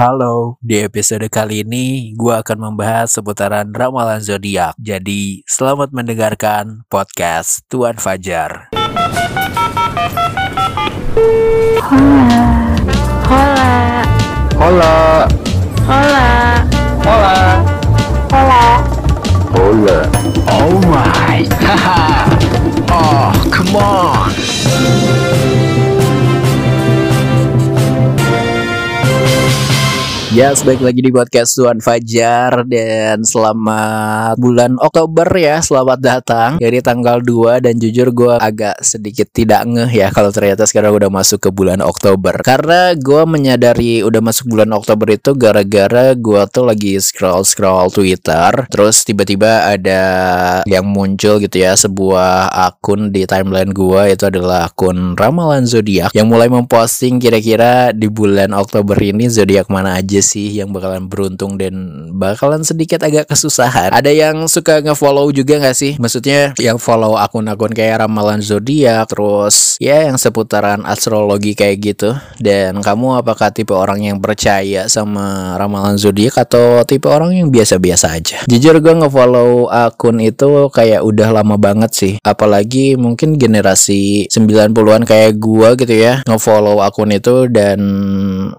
Halo, di episode kali ini gue akan membahas seputaran ramalan zodiak. Jadi, selamat mendengarkan podcast Tuan Fajar. Hola. Hola. Hola. Hola. Hola. Hola. Oh my, oh come on. Ya, baik lagi di podcast Tuan Fajar dan selamat bulan Oktober ya, selamat datang. Jadi tanggal 2 dan jujur gue agak sedikit tidak ngeh ya kalau ternyata sekarang udah masuk ke bulan Oktober. Karena gue menyadari udah masuk bulan Oktober itu gara-gara gue tuh lagi scroll-scroll Twitter, terus tiba-tiba ada yang muncul gitu ya sebuah akun di timeline gue itu adalah akun ramalan zodiak yang mulai memposting kira-kira di bulan Oktober ini zodiak mana aja sih yang bakalan beruntung dan bakalan sedikit agak kesusahan. Ada yang suka nge-follow juga nggak sih? Maksudnya yang follow akun-akun kayak ramalan zodiak, terus ya yang seputaran astrologi kayak gitu. Dan kamu apakah tipe orang yang percaya sama ramalan zodiak atau tipe orang yang biasa-biasa aja? Jujur gue nge-follow akun itu kayak udah lama banget sih. Apalagi mungkin generasi 90-an kayak gua gitu ya, nge-follow akun itu dan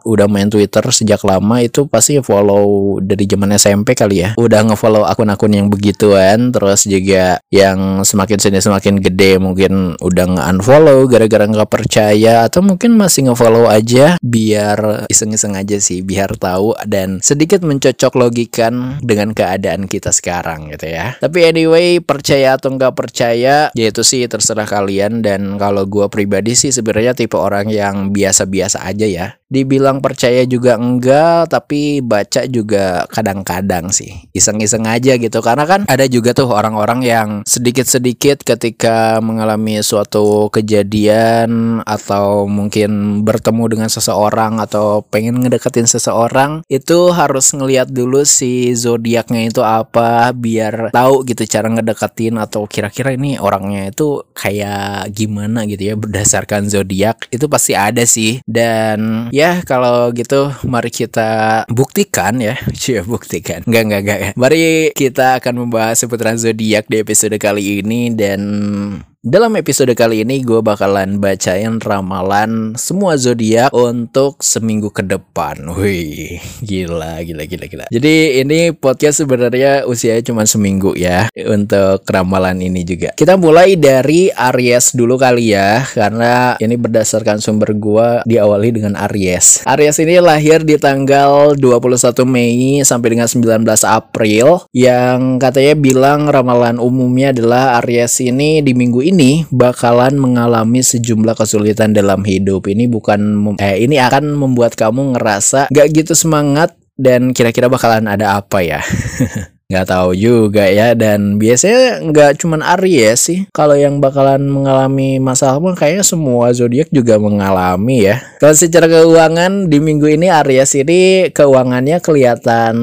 udah main Twitter sejak lama itu pasti follow dari zaman SMP kali ya. Udah ngefollow akun-akun yang begituan, terus juga yang semakin sini semakin gede mungkin udah nge-unfollow gara-gara nggak percaya atau mungkin masih ngefollow aja biar iseng-iseng aja sih, biar tahu dan sedikit mencocok logikan dengan keadaan kita sekarang gitu ya. Tapi anyway, percaya atau nggak percaya, ya itu sih terserah kalian dan kalau gua pribadi sih sebenarnya tipe orang yang biasa-biasa aja ya. Dibilang percaya juga enggak, tapi baca juga kadang-kadang sih. Iseng-iseng aja gitu. Karena kan ada juga tuh orang-orang yang sedikit-sedikit ketika mengalami suatu kejadian atau mungkin bertemu dengan seseorang atau pengen ngedeketin seseorang, itu harus ngeliat dulu si zodiaknya itu apa biar tahu gitu cara ngedeketin atau kira-kira ini orangnya itu kayak gimana gitu ya berdasarkan zodiak itu pasti ada sih dan ya kalau gitu mari kita buktikan ya. Cia buktikan. Enggak enggak enggak Mari kita akan membahas seputaran zodiak di episode kali ini Dan dalam episode kali ini gue bakalan bacain ramalan semua zodiak untuk seminggu ke depan. Wih, gila, gila, gila, gila. Jadi ini podcast sebenarnya usianya cuma seminggu ya untuk ramalan ini juga. Kita mulai dari Aries dulu kali ya, karena ini berdasarkan sumber gue diawali dengan Aries. Aries ini lahir di tanggal 21 Mei sampai dengan 19 April, yang katanya bilang ramalan umumnya adalah Aries ini di minggu ini ini bakalan mengalami sejumlah kesulitan dalam hidup. Ini bukan eh ini akan membuat kamu ngerasa gak gitu semangat dan kira-kira bakalan ada apa ya? nggak tahu juga ya dan biasanya nggak cuman Aries sih. Kalau yang bakalan mengalami masalah mah kayaknya semua zodiak juga mengalami ya. Kalau secara keuangan di minggu ini Aries ini keuangannya kelihatan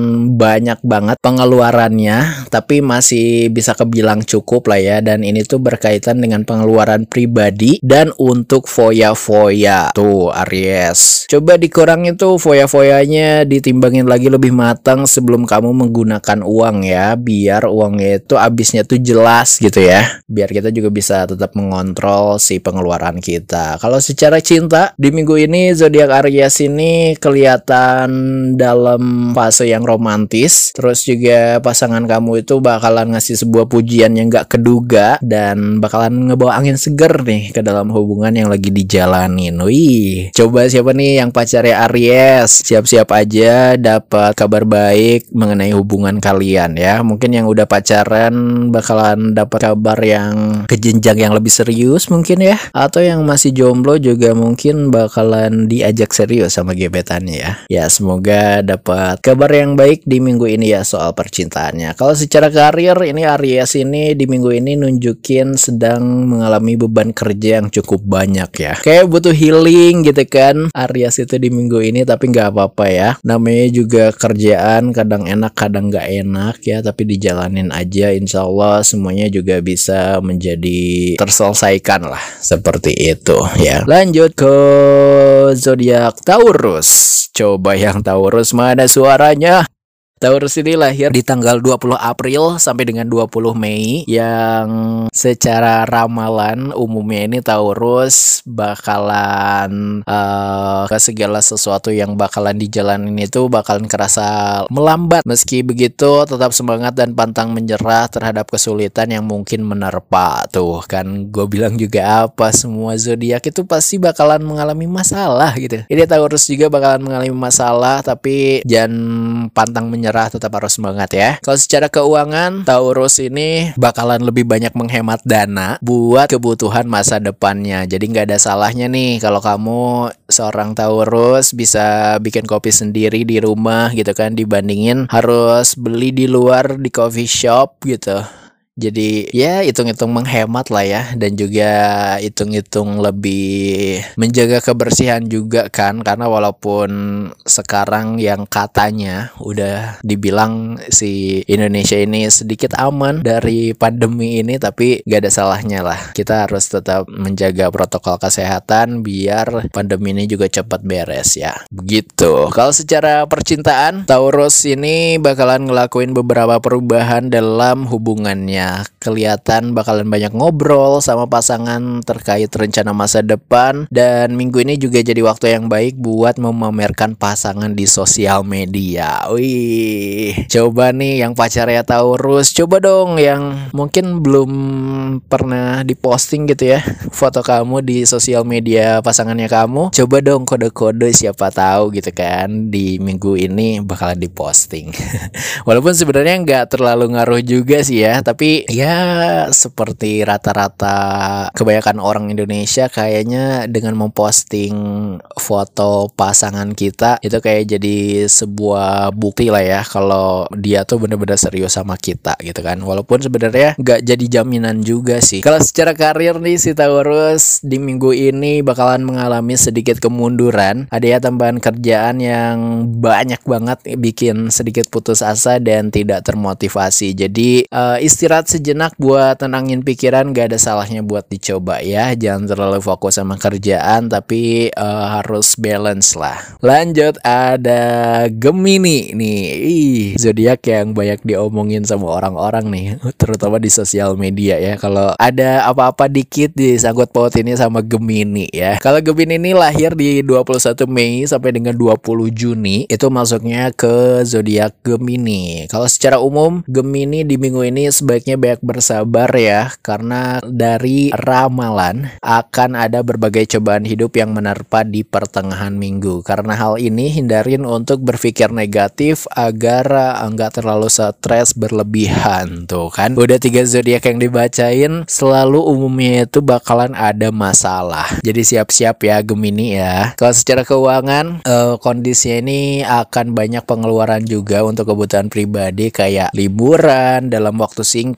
banyak banget pengeluarannya tapi masih bisa kebilang cukup lah ya. Dan ini tuh berkaitan dengan pengeluaran pribadi dan untuk foya-foya. Tuh Aries. Coba dikurangin tuh foya-foyanya ditimbangin lagi lebih matang sebelum kamu menggunakan uang ya biar uangnya itu habisnya tuh jelas gitu ya. Biar kita juga bisa tetap mengontrol si pengeluaran kita. Kalau secara cinta di minggu ini zodiak Aries ini kelihatan dalam fase yang romantis. Terus juga pasangan kamu itu bakalan ngasih sebuah pujian yang gak keduga dan bakalan ngebawa angin seger nih ke dalam hubungan yang lagi dijalanin. Wih coba siapa nih yang pacarnya Aries? Siap-siap aja dapat kabar baik mengenai hubungan kalian ya. Mungkin yang udah pacaran bakalan dapat kabar yang ke jenjang yang lebih serius mungkin ya. Atau yang masih jomblo juga mungkin bakalan diajak serius sama gebetannya ya. Ya semoga dapat kabar yang baik di minggu ini ya soal percintaannya. Kalau secara karir ini Aries ini di minggu ini nunjukin sedang mengalami beban kerja yang cukup banyak ya. Kayak butuh healing gitu kan Aries itu di minggu ini tapi nggak apa-apa ya. Namanya juga kerjaan kadang enak kadang nggak enak enak ya tapi dijalanin aja insya Allah semuanya juga bisa menjadi terselesaikan lah seperti itu ya. Lanjut ke zodiak Taurus. Coba yang Taurus mana suaranya Taurus ini lahir di tanggal 20 April sampai dengan 20 Mei yang secara ramalan umumnya ini Taurus bakalan uh, ke segala sesuatu yang bakalan dijalanin itu bakalan kerasa melambat. Meski begitu tetap semangat dan pantang menyerah terhadap kesulitan yang mungkin menerpa. Tuh kan gue bilang juga apa semua zodiak itu pasti bakalan mengalami masalah gitu. Ini Taurus juga bakalan mengalami masalah tapi jangan pantang menyerah menyerah tetap harus semangat ya. Kalau secara keuangan, Taurus ini bakalan lebih banyak menghemat dana buat kebutuhan masa depannya. Jadi nggak ada salahnya nih kalau kamu seorang Taurus bisa bikin kopi sendiri di rumah gitu kan dibandingin harus beli di luar di coffee shop gitu. Jadi ya hitung-hitung menghemat lah ya. Dan juga hitung-hitung lebih menjaga kebersihan juga kan. Karena walaupun sekarang yang katanya udah dibilang si Indonesia ini sedikit aman dari pandemi ini tapi gak ada salahnya lah. Kita harus tetap menjaga protokol kesehatan biar pandemi ini juga cepat beres ya. Begitu. Kalau secara percintaan Taurus ini bakalan ngelakuin beberapa perubahan dalam hubungannya kelihatan bakalan banyak ngobrol sama pasangan terkait rencana masa depan dan minggu ini juga jadi waktu yang baik buat memamerkan pasangan di sosial media. Wih, coba nih yang pacarnya Taurus, coba dong yang mungkin belum pernah diposting gitu ya foto kamu di sosial media pasangannya kamu. Coba dong kode-kode siapa tahu gitu kan di minggu ini bakalan diposting. Walaupun sebenarnya nggak terlalu ngaruh juga sih ya, tapi ya seperti rata-rata kebanyakan orang Indonesia kayaknya dengan memposting foto pasangan kita itu kayak jadi sebuah bukti lah ya kalau dia tuh bener-bener serius sama kita gitu kan. Walaupun sebenarnya nggak jadi jaminan juga sih. Kalau secara karir nih si Taurus di minggu ini bakalan mengalami sedikit kemunduran. Ada ya tambahan kerjaan yang banyak banget bikin sedikit putus asa dan tidak termotivasi. Jadi uh, istirahat sejenak buat tenangin pikiran gak ada salahnya buat dicoba ya. Jangan terlalu fokus sama kerjaan tapi uh, harus balance lah. Lanjut ada Gemini nih. Ih zodiak yang banyak diomongin sama orang-orang nih terutama di sosial media ya. Kalau ada apa-apa dikit disangkut paut ini sama Gemini ya. Kalau Gemini ini lahir di 21 Mei sampai dengan 20 Juni itu masuknya ke zodiak Gemini. Kalau secara umum Gemini di minggu ini sebaiknya banyak bersabar ya karena dari ramalan akan ada berbagai cobaan hidup yang menerpa di pertengahan minggu. Karena hal ini hindarin untuk berpikir negatif agar enggak terlalu stres berlebihan tuh kan. Udah tiga zodiak yang dibacain selalu umumnya itu bakalan ada masalah. Jadi siap-siap ya Gemini ya. Kalau secara keuangan eh, kondisinya ini akan banyak pengeluaran juga untuk kebutuhan pribadi kayak liburan dalam waktu singkat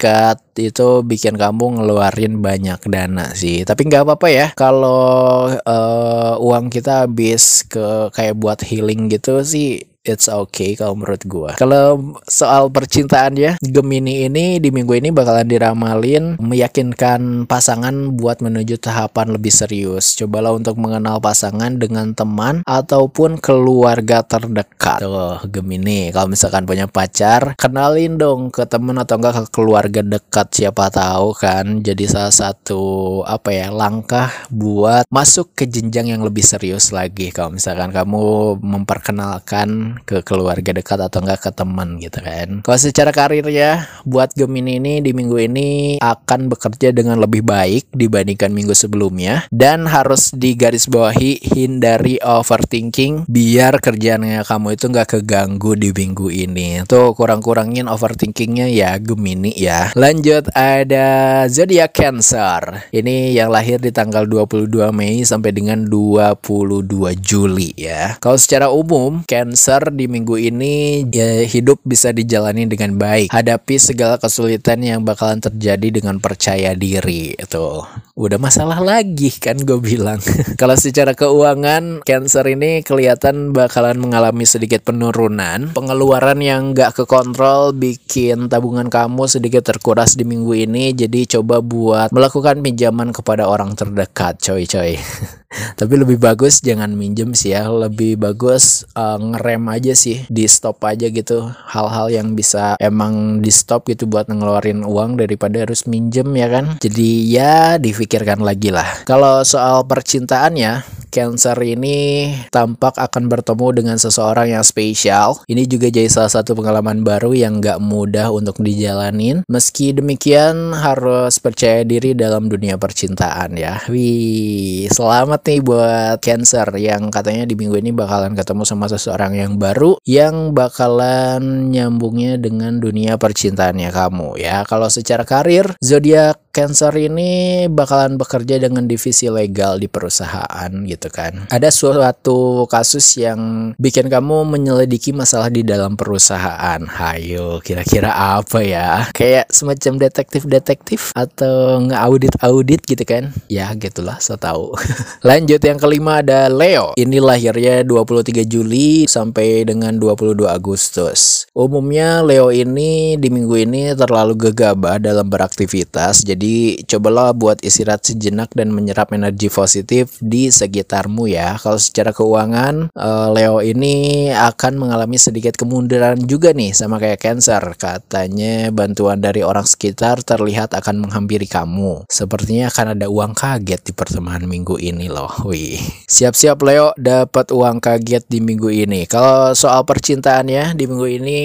itu bikin kamu ngeluarin banyak dana sih. Tapi nggak apa-apa ya kalau uh, uang kita habis ke kayak buat healing gitu sih it's okay kalau menurut gua. Kalau soal percintaan ya, Gemini ini di minggu ini bakalan diramalin meyakinkan pasangan buat menuju tahapan lebih serius. Cobalah untuk mengenal pasangan dengan teman ataupun keluarga terdekat. Tuh, Gemini, kalau misalkan punya pacar, kenalin dong ke teman atau enggak ke keluarga dekat siapa tahu kan jadi salah satu apa ya langkah buat masuk ke jenjang yang lebih serius lagi kalau misalkan kamu memperkenalkan ke keluarga dekat atau enggak ke teman gitu kan. Kalau secara karir ya, buat Gemini ini di minggu ini akan bekerja dengan lebih baik dibandingkan minggu sebelumnya dan harus digarisbawahi hindari overthinking biar kerjaannya kamu itu enggak keganggu di minggu ini. Tuh kurang-kurangin overthinkingnya ya Gemini ya. Lanjut ada zodiak Cancer. Ini yang lahir di tanggal 22 Mei sampai dengan 22 Juli ya. Kalau secara umum Cancer Cancer di minggu ini ya hidup bisa dijalani dengan baik. Hadapi segala kesulitan yang bakalan terjadi dengan percaya diri. Itu udah masalah lagi kan gue bilang. Kalau secara keuangan Cancer ini kelihatan bakalan mengalami sedikit penurunan. Pengeluaran yang gak kekontrol bikin tabungan kamu sedikit terkuras di minggu ini. Jadi coba buat melakukan pinjaman kepada orang terdekat coy-coy. Tapi lebih bagus jangan minjem sih ya. Lebih bagus uh, ngerem aja sih, di stop aja gitu. Hal-hal yang bisa emang di stop gitu buat ngeluarin uang daripada harus minjem ya kan. Jadi ya difikirkan lagi lah. Kalau soal percintaan ya, Cancer ini tampak akan bertemu dengan seseorang yang spesial. Ini juga jadi salah satu pengalaman baru yang gak mudah untuk dijalanin. Meski demikian harus percaya diri dalam dunia percintaan ya. Wih, selamat nih buat Cancer yang katanya di minggu ini bakalan ketemu sama seseorang yang baru yang bakalan nyambungnya dengan dunia percintaannya kamu ya. Kalau secara karir, zodiak Cancer ini bakalan bekerja dengan divisi legal di perusahaan gitu kan. Ada suatu kasus yang bikin kamu menyelidiki masalah di dalam perusahaan. Hayo, kira-kira apa ya? Kayak semacam detektif-detektif atau nge-audit-audit gitu kan? Ya, gitulah, saya tahu. Lanjut yang kelima ada Leo. Ini lahirnya 23 Juli sampai dengan 22 Agustus. Umumnya Leo ini di minggu ini terlalu gegabah dalam beraktivitas. Jadi cobalah buat istirahat sejenak dan menyerap energi positif di sekitarmu ya. Kalau secara keuangan eh, Leo ini akan mengalami sedikit kemunduran juga nih sama kayak Cancer. Katanya bantuan dari orang sekitar terlihat akan menghampiri kamu. Sepertinya akan ada uang kaget di pertemuan minggu ini loh. Wih. Siap-siap Leo dapat uang kaget di minggu ini. Kalau soal percintaan ya di minggu ini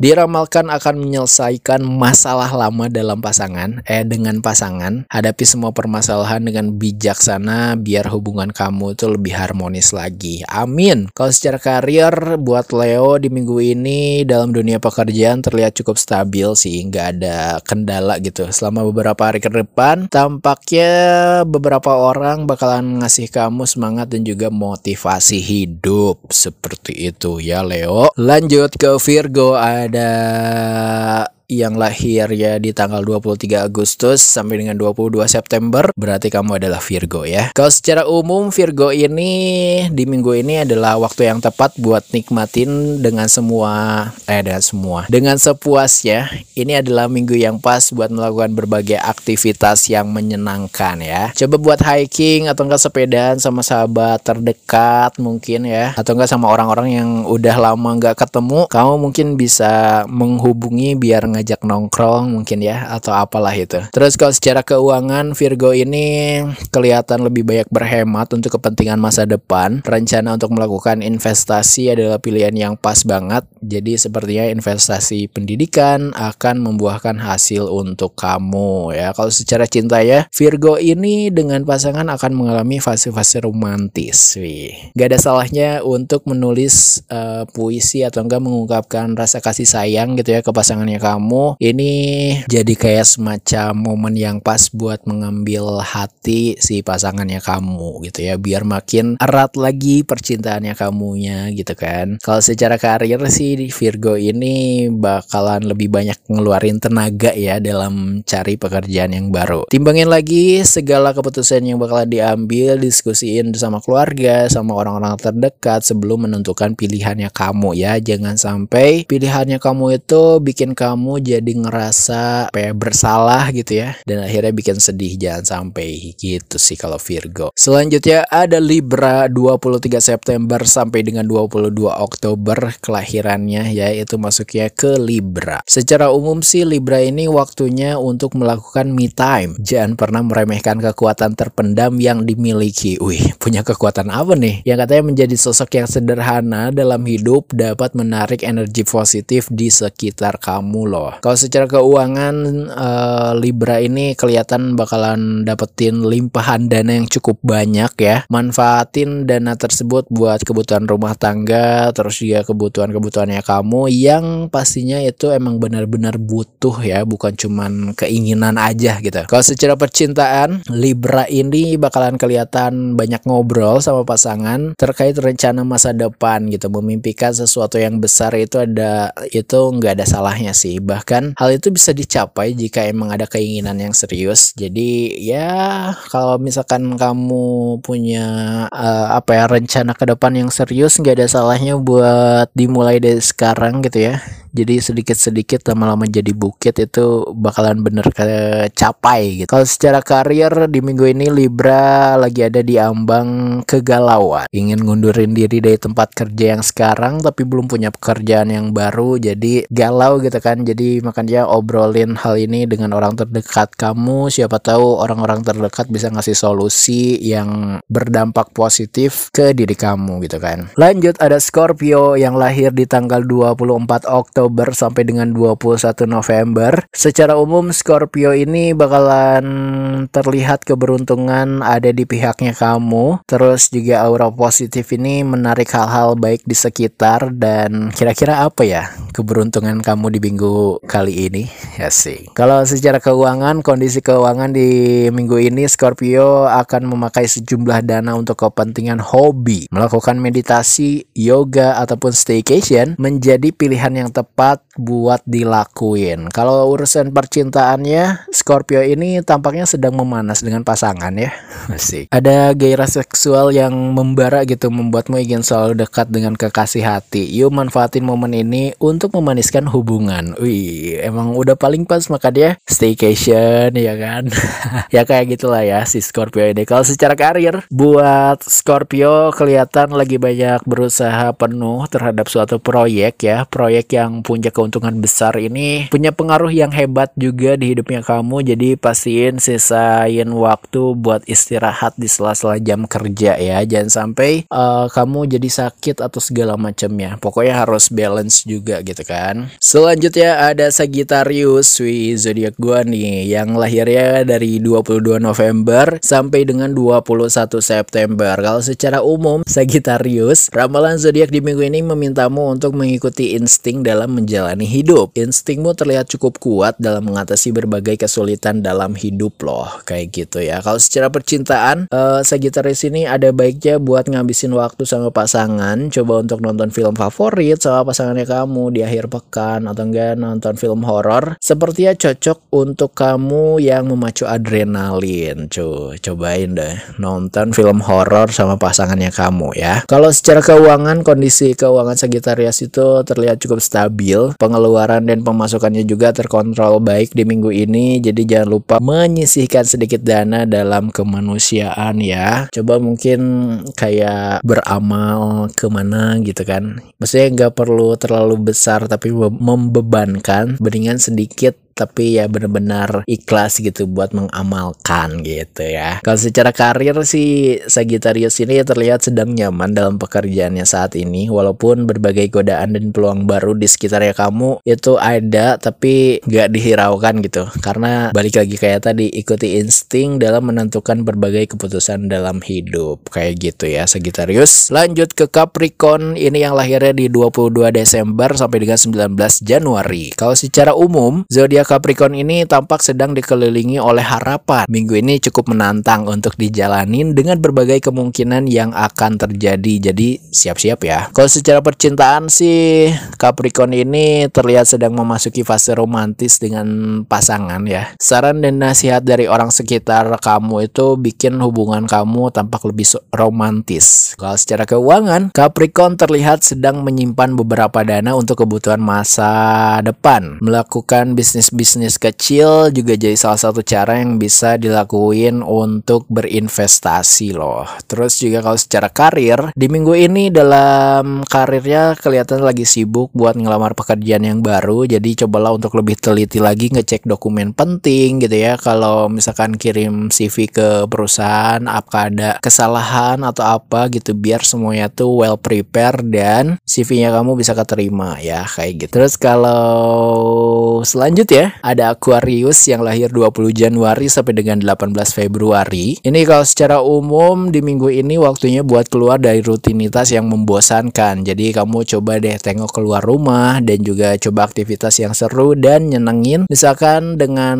diramalkan akan menyelesaikan masalah lama dalam pasangan eh dengan pasangan, hadapi semua permasalahan dengan bijaksana biar hubungan kamu itu lebih harmonis lagi. Amin. Kalau secara karir buat Leo di minggu ini dalam dunia pekerjaan terlihat cukup stabil sih, nggak ada kendala gitu. Selama beberapa hari ke depan, tampaknya beberapa orang bakalan ngasih kamu semangat dan juga motivasi hidup seperti itu ya Leo. Lanjut ke Virgo ada yang lahir ya di tanggal 23 Agustus sampai dengan 22 September berarti kamu adalah Virgo ya. Kalau secara umum Virgo ini di minggu ini adalah waktu yang tepat buat nikmatin dengan semua eh dengan semua dengan sepuasnya. Ini adalah minggu yang pas buat melakukan berbagai aktivitas yang menyenangkan ya. Coba buat hiking atau enggak sepedaan sama sahabat terdekat mungkin ya atau enggak sama orang-orang yang udah lama nggak ketemu. Kamu mungkin bisa menghubungi biar ngajak nongkrong mungkin ya atau apalah itu. Terus kalau secara keuangan Virgo ini kelihatan lebih banyak berhemat untuk kepentingan masa depan. Rencana untuk melakukan investasi adalah pilihan yang pas banget. Jadi sepertinya investasi pendidikan akan membuahkan hasil untuk kamu ya. Kalau secara cinta ya Virgo ini dengan pasangan akan mengalami fase-fase romantis. Wih. Gak ada salahnya untuk menulis uh, puisi atau enggak mengungkapkan rasa kasih sayang gitu ya ke pasangannya kamu kamu. Ini jadi kayak semacam momen yang pas buat mengambil hati si pasangannya kamu gitu ya. Biar makin erat lagi percintaannya kamunya gitu kan. Kalau secara karir sih Virgo ini bakalan lebih banyak ngeluarin tenaga ya dalam cari pekerjaan yang baru. Timbangin lagi segala keputusan yang bakalan diambil diskusiin sama keluarga sama orang-orang terdekat sebelum menentukan pilihannya kamu ya. Jangan sampai pilihannya kamu itu bikin kamu jadi ngerasa ya, bersalah gitu ya dan akhirnya bikin sedih jangan sampai gitu sih kalau Virgo. Selanjutnya ada Libra 23 September sampai dengan 22 Oktober kelahirannya ya itu masuknya ke Libra. Secara umum sih Libra ini waktunya untuk melakukan me time. Jangan pernah meremehkan kekuatan terpendam yang dimiliki. Wih, punya kekuatan apa nih? Yang katanya menjadi sosok yang sederhana dalam hidup dapat menarik energi positif di sekitar kamu loh loh. Kalau secara keuangan eh, Libra ini kelihatan bakalan dapetin limpahan dana yang cukup banyak ya. Manfaatin dana tersebut buat kebutuhan rumah tangga, terus juga kebutuhan-kebutuhannya kamu yang pastinya itu emang benar-benar butuh ya, bukan cuman keinginan aja gitu. Kalau secara percintaan, Libra ini bakalan kelihatan banyak ngobrol sama pasangan terkait rencana masa depan gitu, memimpikan sesuatu yang besar itu ada itu nggak ada salahnya sih. Bahkan hal itu bisa dicapai jika emang ada keinginan yang serius. Jadi ya kalau misalkan kamu punya eh, apa ya rencana ke depan yang serius nggak ada salahnya buat dimulai dari sekarang gitu ya. Jadi sedikit-sedikit lama-lama jadi bukit itu bakalan bener kecapai gitu. Kalau secara karir di minggu ini Libra lagi ada di ambang kegalauan. Ingin ngundurin diri dari tempat kerja yang sekarang tapi belum punya pekerjaan yang baru jadi galau gitu kan. Jadi makanya obrolin hal ini dengan orang terdekat kamu. Siapa tahu orang-orang terdekat bisa ngasih solusi yang berdampak positif ke diri kamu gitu kan. Lanjut ada Scorpio yang lahir di tanggal 24 Oktober sampai dengan 21 November. Secara umum Scorpio ini bakalan terlihat keberuntungan ada di pihaknya kamu. Terus juga aura positif ini menarik hal-hal baik di sekitar dan kira-kira apa ya keberuntungan kamu di minggu kali ini? Ya sih. Kalau secara keuangan, kondisi keuangan di minggu ini Scorpio akan memakai sejumlah dana untuk kepentingan hobi. Melakukan meditasi, yoga ataupun staycation menjadi pilihan yang tepat buat dilakuin. Kalau urusan percintaannya, Scorpio ini tampaknya sedang memanas dengan pasangan ya. Asik. Ada gairah seksual yang membara gitu membuatmu ingin selalu dekat dengan kekasih hati. Yuk manfaatin momen ini untuk memaniskan hubungan. Wih, emang udah paling pas maka dia staycation ya kan. ya kayak gitulah ya si Scorpio ini. Kalau secara karir buat Scorpio kelihatan lagi banyak berusaha penuh terhadap suatu proyek ya, proyek yang punya keuntungan besar ini punya pengaruh yang hebat juga di hidupnya kamu. Jadi pastiin sisain waktu buat istirahat di sela-sela jam kerja ya. Jangan sampai eh, kamu jadi sakit atau segala macamnya. Pokoknya harus balance juga gitu kan. Selanjutnya ada Sagittarius, wih zodiak gua nih yang lahirnya dari 22 November sampai dengan 21 September. Kalau secara umum Sagittarius, ramalan zodiak di minggu ini memintamu untuk mengikuti insting dalam menjalani hidup. Instingmu terlihat cukup kuat dalam mengatasi berbagai kesulitan dalam hidup loh, kayak gitu ya. Kalau secara percintaan, eh, Sagittarius ini ada baiknya buat ngabisin waktu sama pasangan, coba untuk nonton film favorit sama pasangannya kamu di akhir pekan atau enggak nonton film horor. Sepertinya cocok untuk kamu yang memacu adrenalin. Cuy, cobain deh nonton film horor sama pasangannya kamu ya. Kalau secara keuangan, kondisi keuangan Sagittarius itu terlihat cukup stabil. Pengeluaran dan pemasukannya juga terkontrol baik di minggu ini. Jadi jangan lupa menyisihkan sedikit dana dalam kemanusiaan ya. Coba mungkin kayak beramal ke mana gitu kan. Maksudnya nggak perlu terlalu besar tapi mem- membebankan. Mendingan sedikit tapi ya benar-benar ikhlas gitu buat mengamalkan gitu ya. Kalau secara karir sih Sagittarius ini terlihat sedang nyaman dalam pekerjaannya saat ini walaupun berbagai godaan dan peluang baru di sekitarnya kamu itu ada tapi nggak dihiraukan gitu karena balik lagi kayak tadi ikuti insting dalam menentukan berbagai keputusan dalam hidup kayak gitu ya Sagittarius. Lanjut ke Capricorn ini yang lahirnya di 22 Desember sampai dengan 19 Januari. Kalau secara umum zodiak Capricorn ini tampak sedang dikelilingi oleh harapan. Minggu ini cukup menantang untuk dijalanin dengan berbagai kemungkinan yang akan terjadi. Jadi siap-siap ya. Kalau secara percintaan sih Capricorn ini terlihat sedang memasuki fase romantis dengan pasangan ya. Saran dan nasihat dari orang sekitar kamu itu bikin hubungan kamu tampak lebih romantis. Kalau secara keuangan, Capricorn terlihat sedang menyimpan beberapa dana untuk kebutuhan masa depan. Melakukan bisnis bisnis kecil juga jadi salah satu cara yang bisa dilakuin untuk berinvestasi loh. Terus juga kalau secara karir, di minggu ini dalam karirnya kelihatan lagi sibuk buat ngelamar pekerjaan yang baru. Jadi cobalah untuk lebih teliti lagi ngecek dokumen penting gitu ya. Kalau misalkan kirim CV ke perusahaan, apakah ada kesalahan atau apa gitu biar semuanya tuh well prepare dan CV-nya kamu bisa keterima ya kayak gitu. Terus kalau selanjutnya ada Aquarius yang lahir 20 Januari sampai dengan 18 Februari. Ini kalau secara umum di minggu ini waktunya buat keluar dari rutinitas yang membosankan. Jadi kamu coba deh tengok keluar rumah dan juga coba aktivitas yang seru dan nyenengin. Misalkan dengan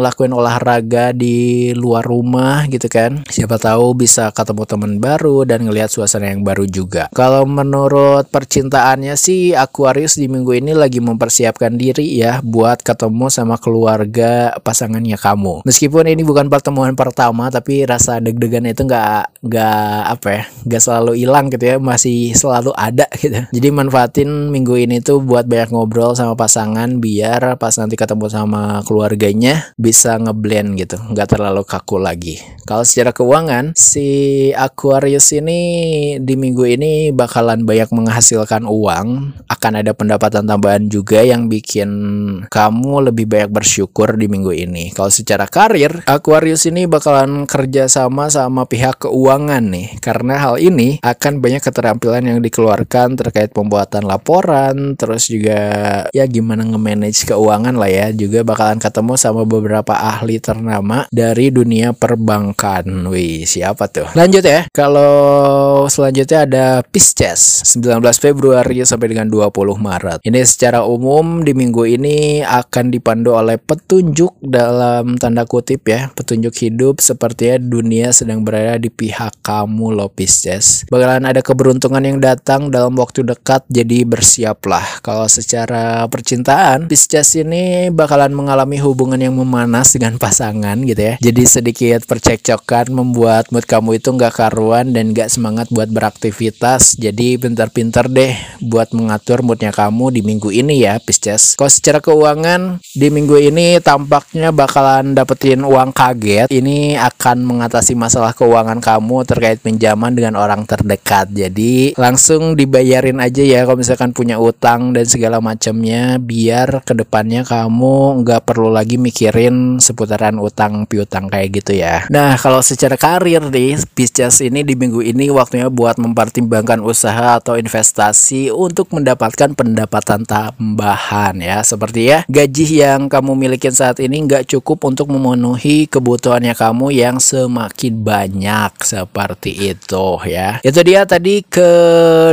lakuin olahraga di luar rumah gitu kan. Siapa tahu bisa ketemu teman baru dan ngelihat suasana yang baru juga. Kalau menurut percintaannya sih Aquarius di minggu ini lagi mempersiapkan diri ya buat ketemu sama keluarga pasangannya kamu. Meskipun ini bukan pertemuan pertama tapi rasa deg-degan itu nggak nggak apa ya nggak selalu hilang gitu ya masih selalu ada gitu. Jadi manfaatin minggu ini tuh buat banyak ngobrol sama pasangan biar pas nanti ketemu sama keluarganya bisa ngeblend gitu nggak terlalu kaku lagi. Kalau secara keuangan si Aquarius ini di minggu ini bakalan banyak menghasilkan uang akan ada pendapatan tambahan juga yang bikin kamu lebih banyak bersyukur di minggu ini. Kalau secara karir, Aquarius ini bakalan kerja sama sama pihak keuangan nih. Karena hal ini akan banyak keterampilan yang dikeluarkan terkait pembuatan laporan, terus juga ya gimana nge-manage keuangan lah ya. Juga bakalan ketemu sama beberapa ahli ternama dari dunia perbankan. Wih, siapa tuh? Lanjut ya. Kalau selanjutnya ada Pisces 19 Februari sampai dengan 20 Maret. Ini secara umum di minggu ini akan dipandu oleh petunjuk dalam tanda kutip ya, petunjuk hidup sepertinya dunia sedang berada di pihak kamu loh Pisces. Bakalan ada keberuntungan yang datang dalam waktu dekat jadi bersiaplah. Kalau secara percintaan, Pisces ini bakalan mengalami hubungan yang memanas dengan pasangan gitu ya. Jadi sedikit percekcokan membuat mood kamu itu nggak karuan dan nggak semangat buat beraktivitas. Jadi pintar-pintar deh buat mengatur moodnya kamu di minggu ini ya Pisces. Kalau secara keuangan di minggu ini tampaknya bakalan dapetin uang kaget. Ini akan mengatasi masalah keuangan kamu terkait pinjaman dengan orang terdekat. Jadi langsung dibayarin aja ya kalau misalkan punya utang dan segala macamnya biar ke depannya kamu nggak perlu lagi mikirin seputaran utang piutang kayak gitu ya. Nah kalau secara karir nih Pisces ini di minggu ini waktunya buat mempertimbangkan usaha atau investasi untuk mendapatkan pendapatan tambahan ya seperti ya gaji yang kamu milikin saat ini nggak cukup untuk memenuhi kebutuhannya kamu yang semakin banyak seperti itu ya. Itu dia tadi ke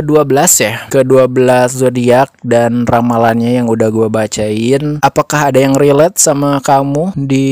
12 ya ke 12 zodiak dan ramalannya yang udah gue bacain. Apakah ada yang relate sama kamu di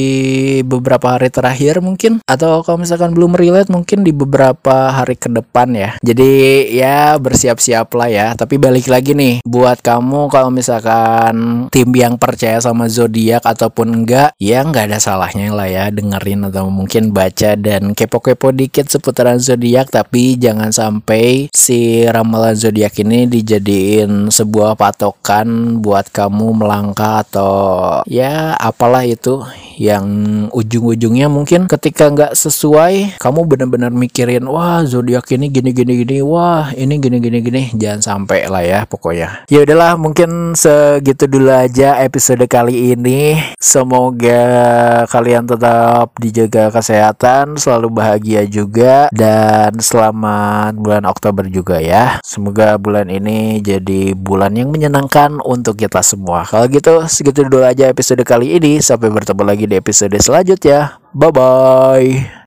beberapa hari terakhir mungkin? Atau kalau misalkan belum relate mungkin di beberapa hari ke depan ya. Jadi ya bersiap-siap lah ya. Tapi balik lagi nih buat kamu kalau misalkan tim yang percaya sama zodiak ataupun enggak ya nggak ada salahnya lah ya dengerin atau mungkin baca dan kepo-kepo dikit seputaran zodiak. Tapi jangan sampai si ramalan zodiak ini dijadiin sebuah patokan buat kamu melangkah atau ya apalah itu yang ujung-ujungnya mungkin ketika nggak sesuai kamu benar-benar mikirin wah zodiak ini gini gini gini wah ini gini gini gini. Jangan sampai lah ya pokoknya. Ya udahlah mungkin segitu dulu aja episode kali ini semoga kalian tetap dijaga kesehatan selalu bahagia juga dan selamat bulan Oktober juga ya. Semoga bulan ini jadi bulan yang menyenangkan untuk kita semua. Kalau gitu segitu dulu aja episode kali ini. Sampai bertemu lagi di episode selanjutnya. Bye bye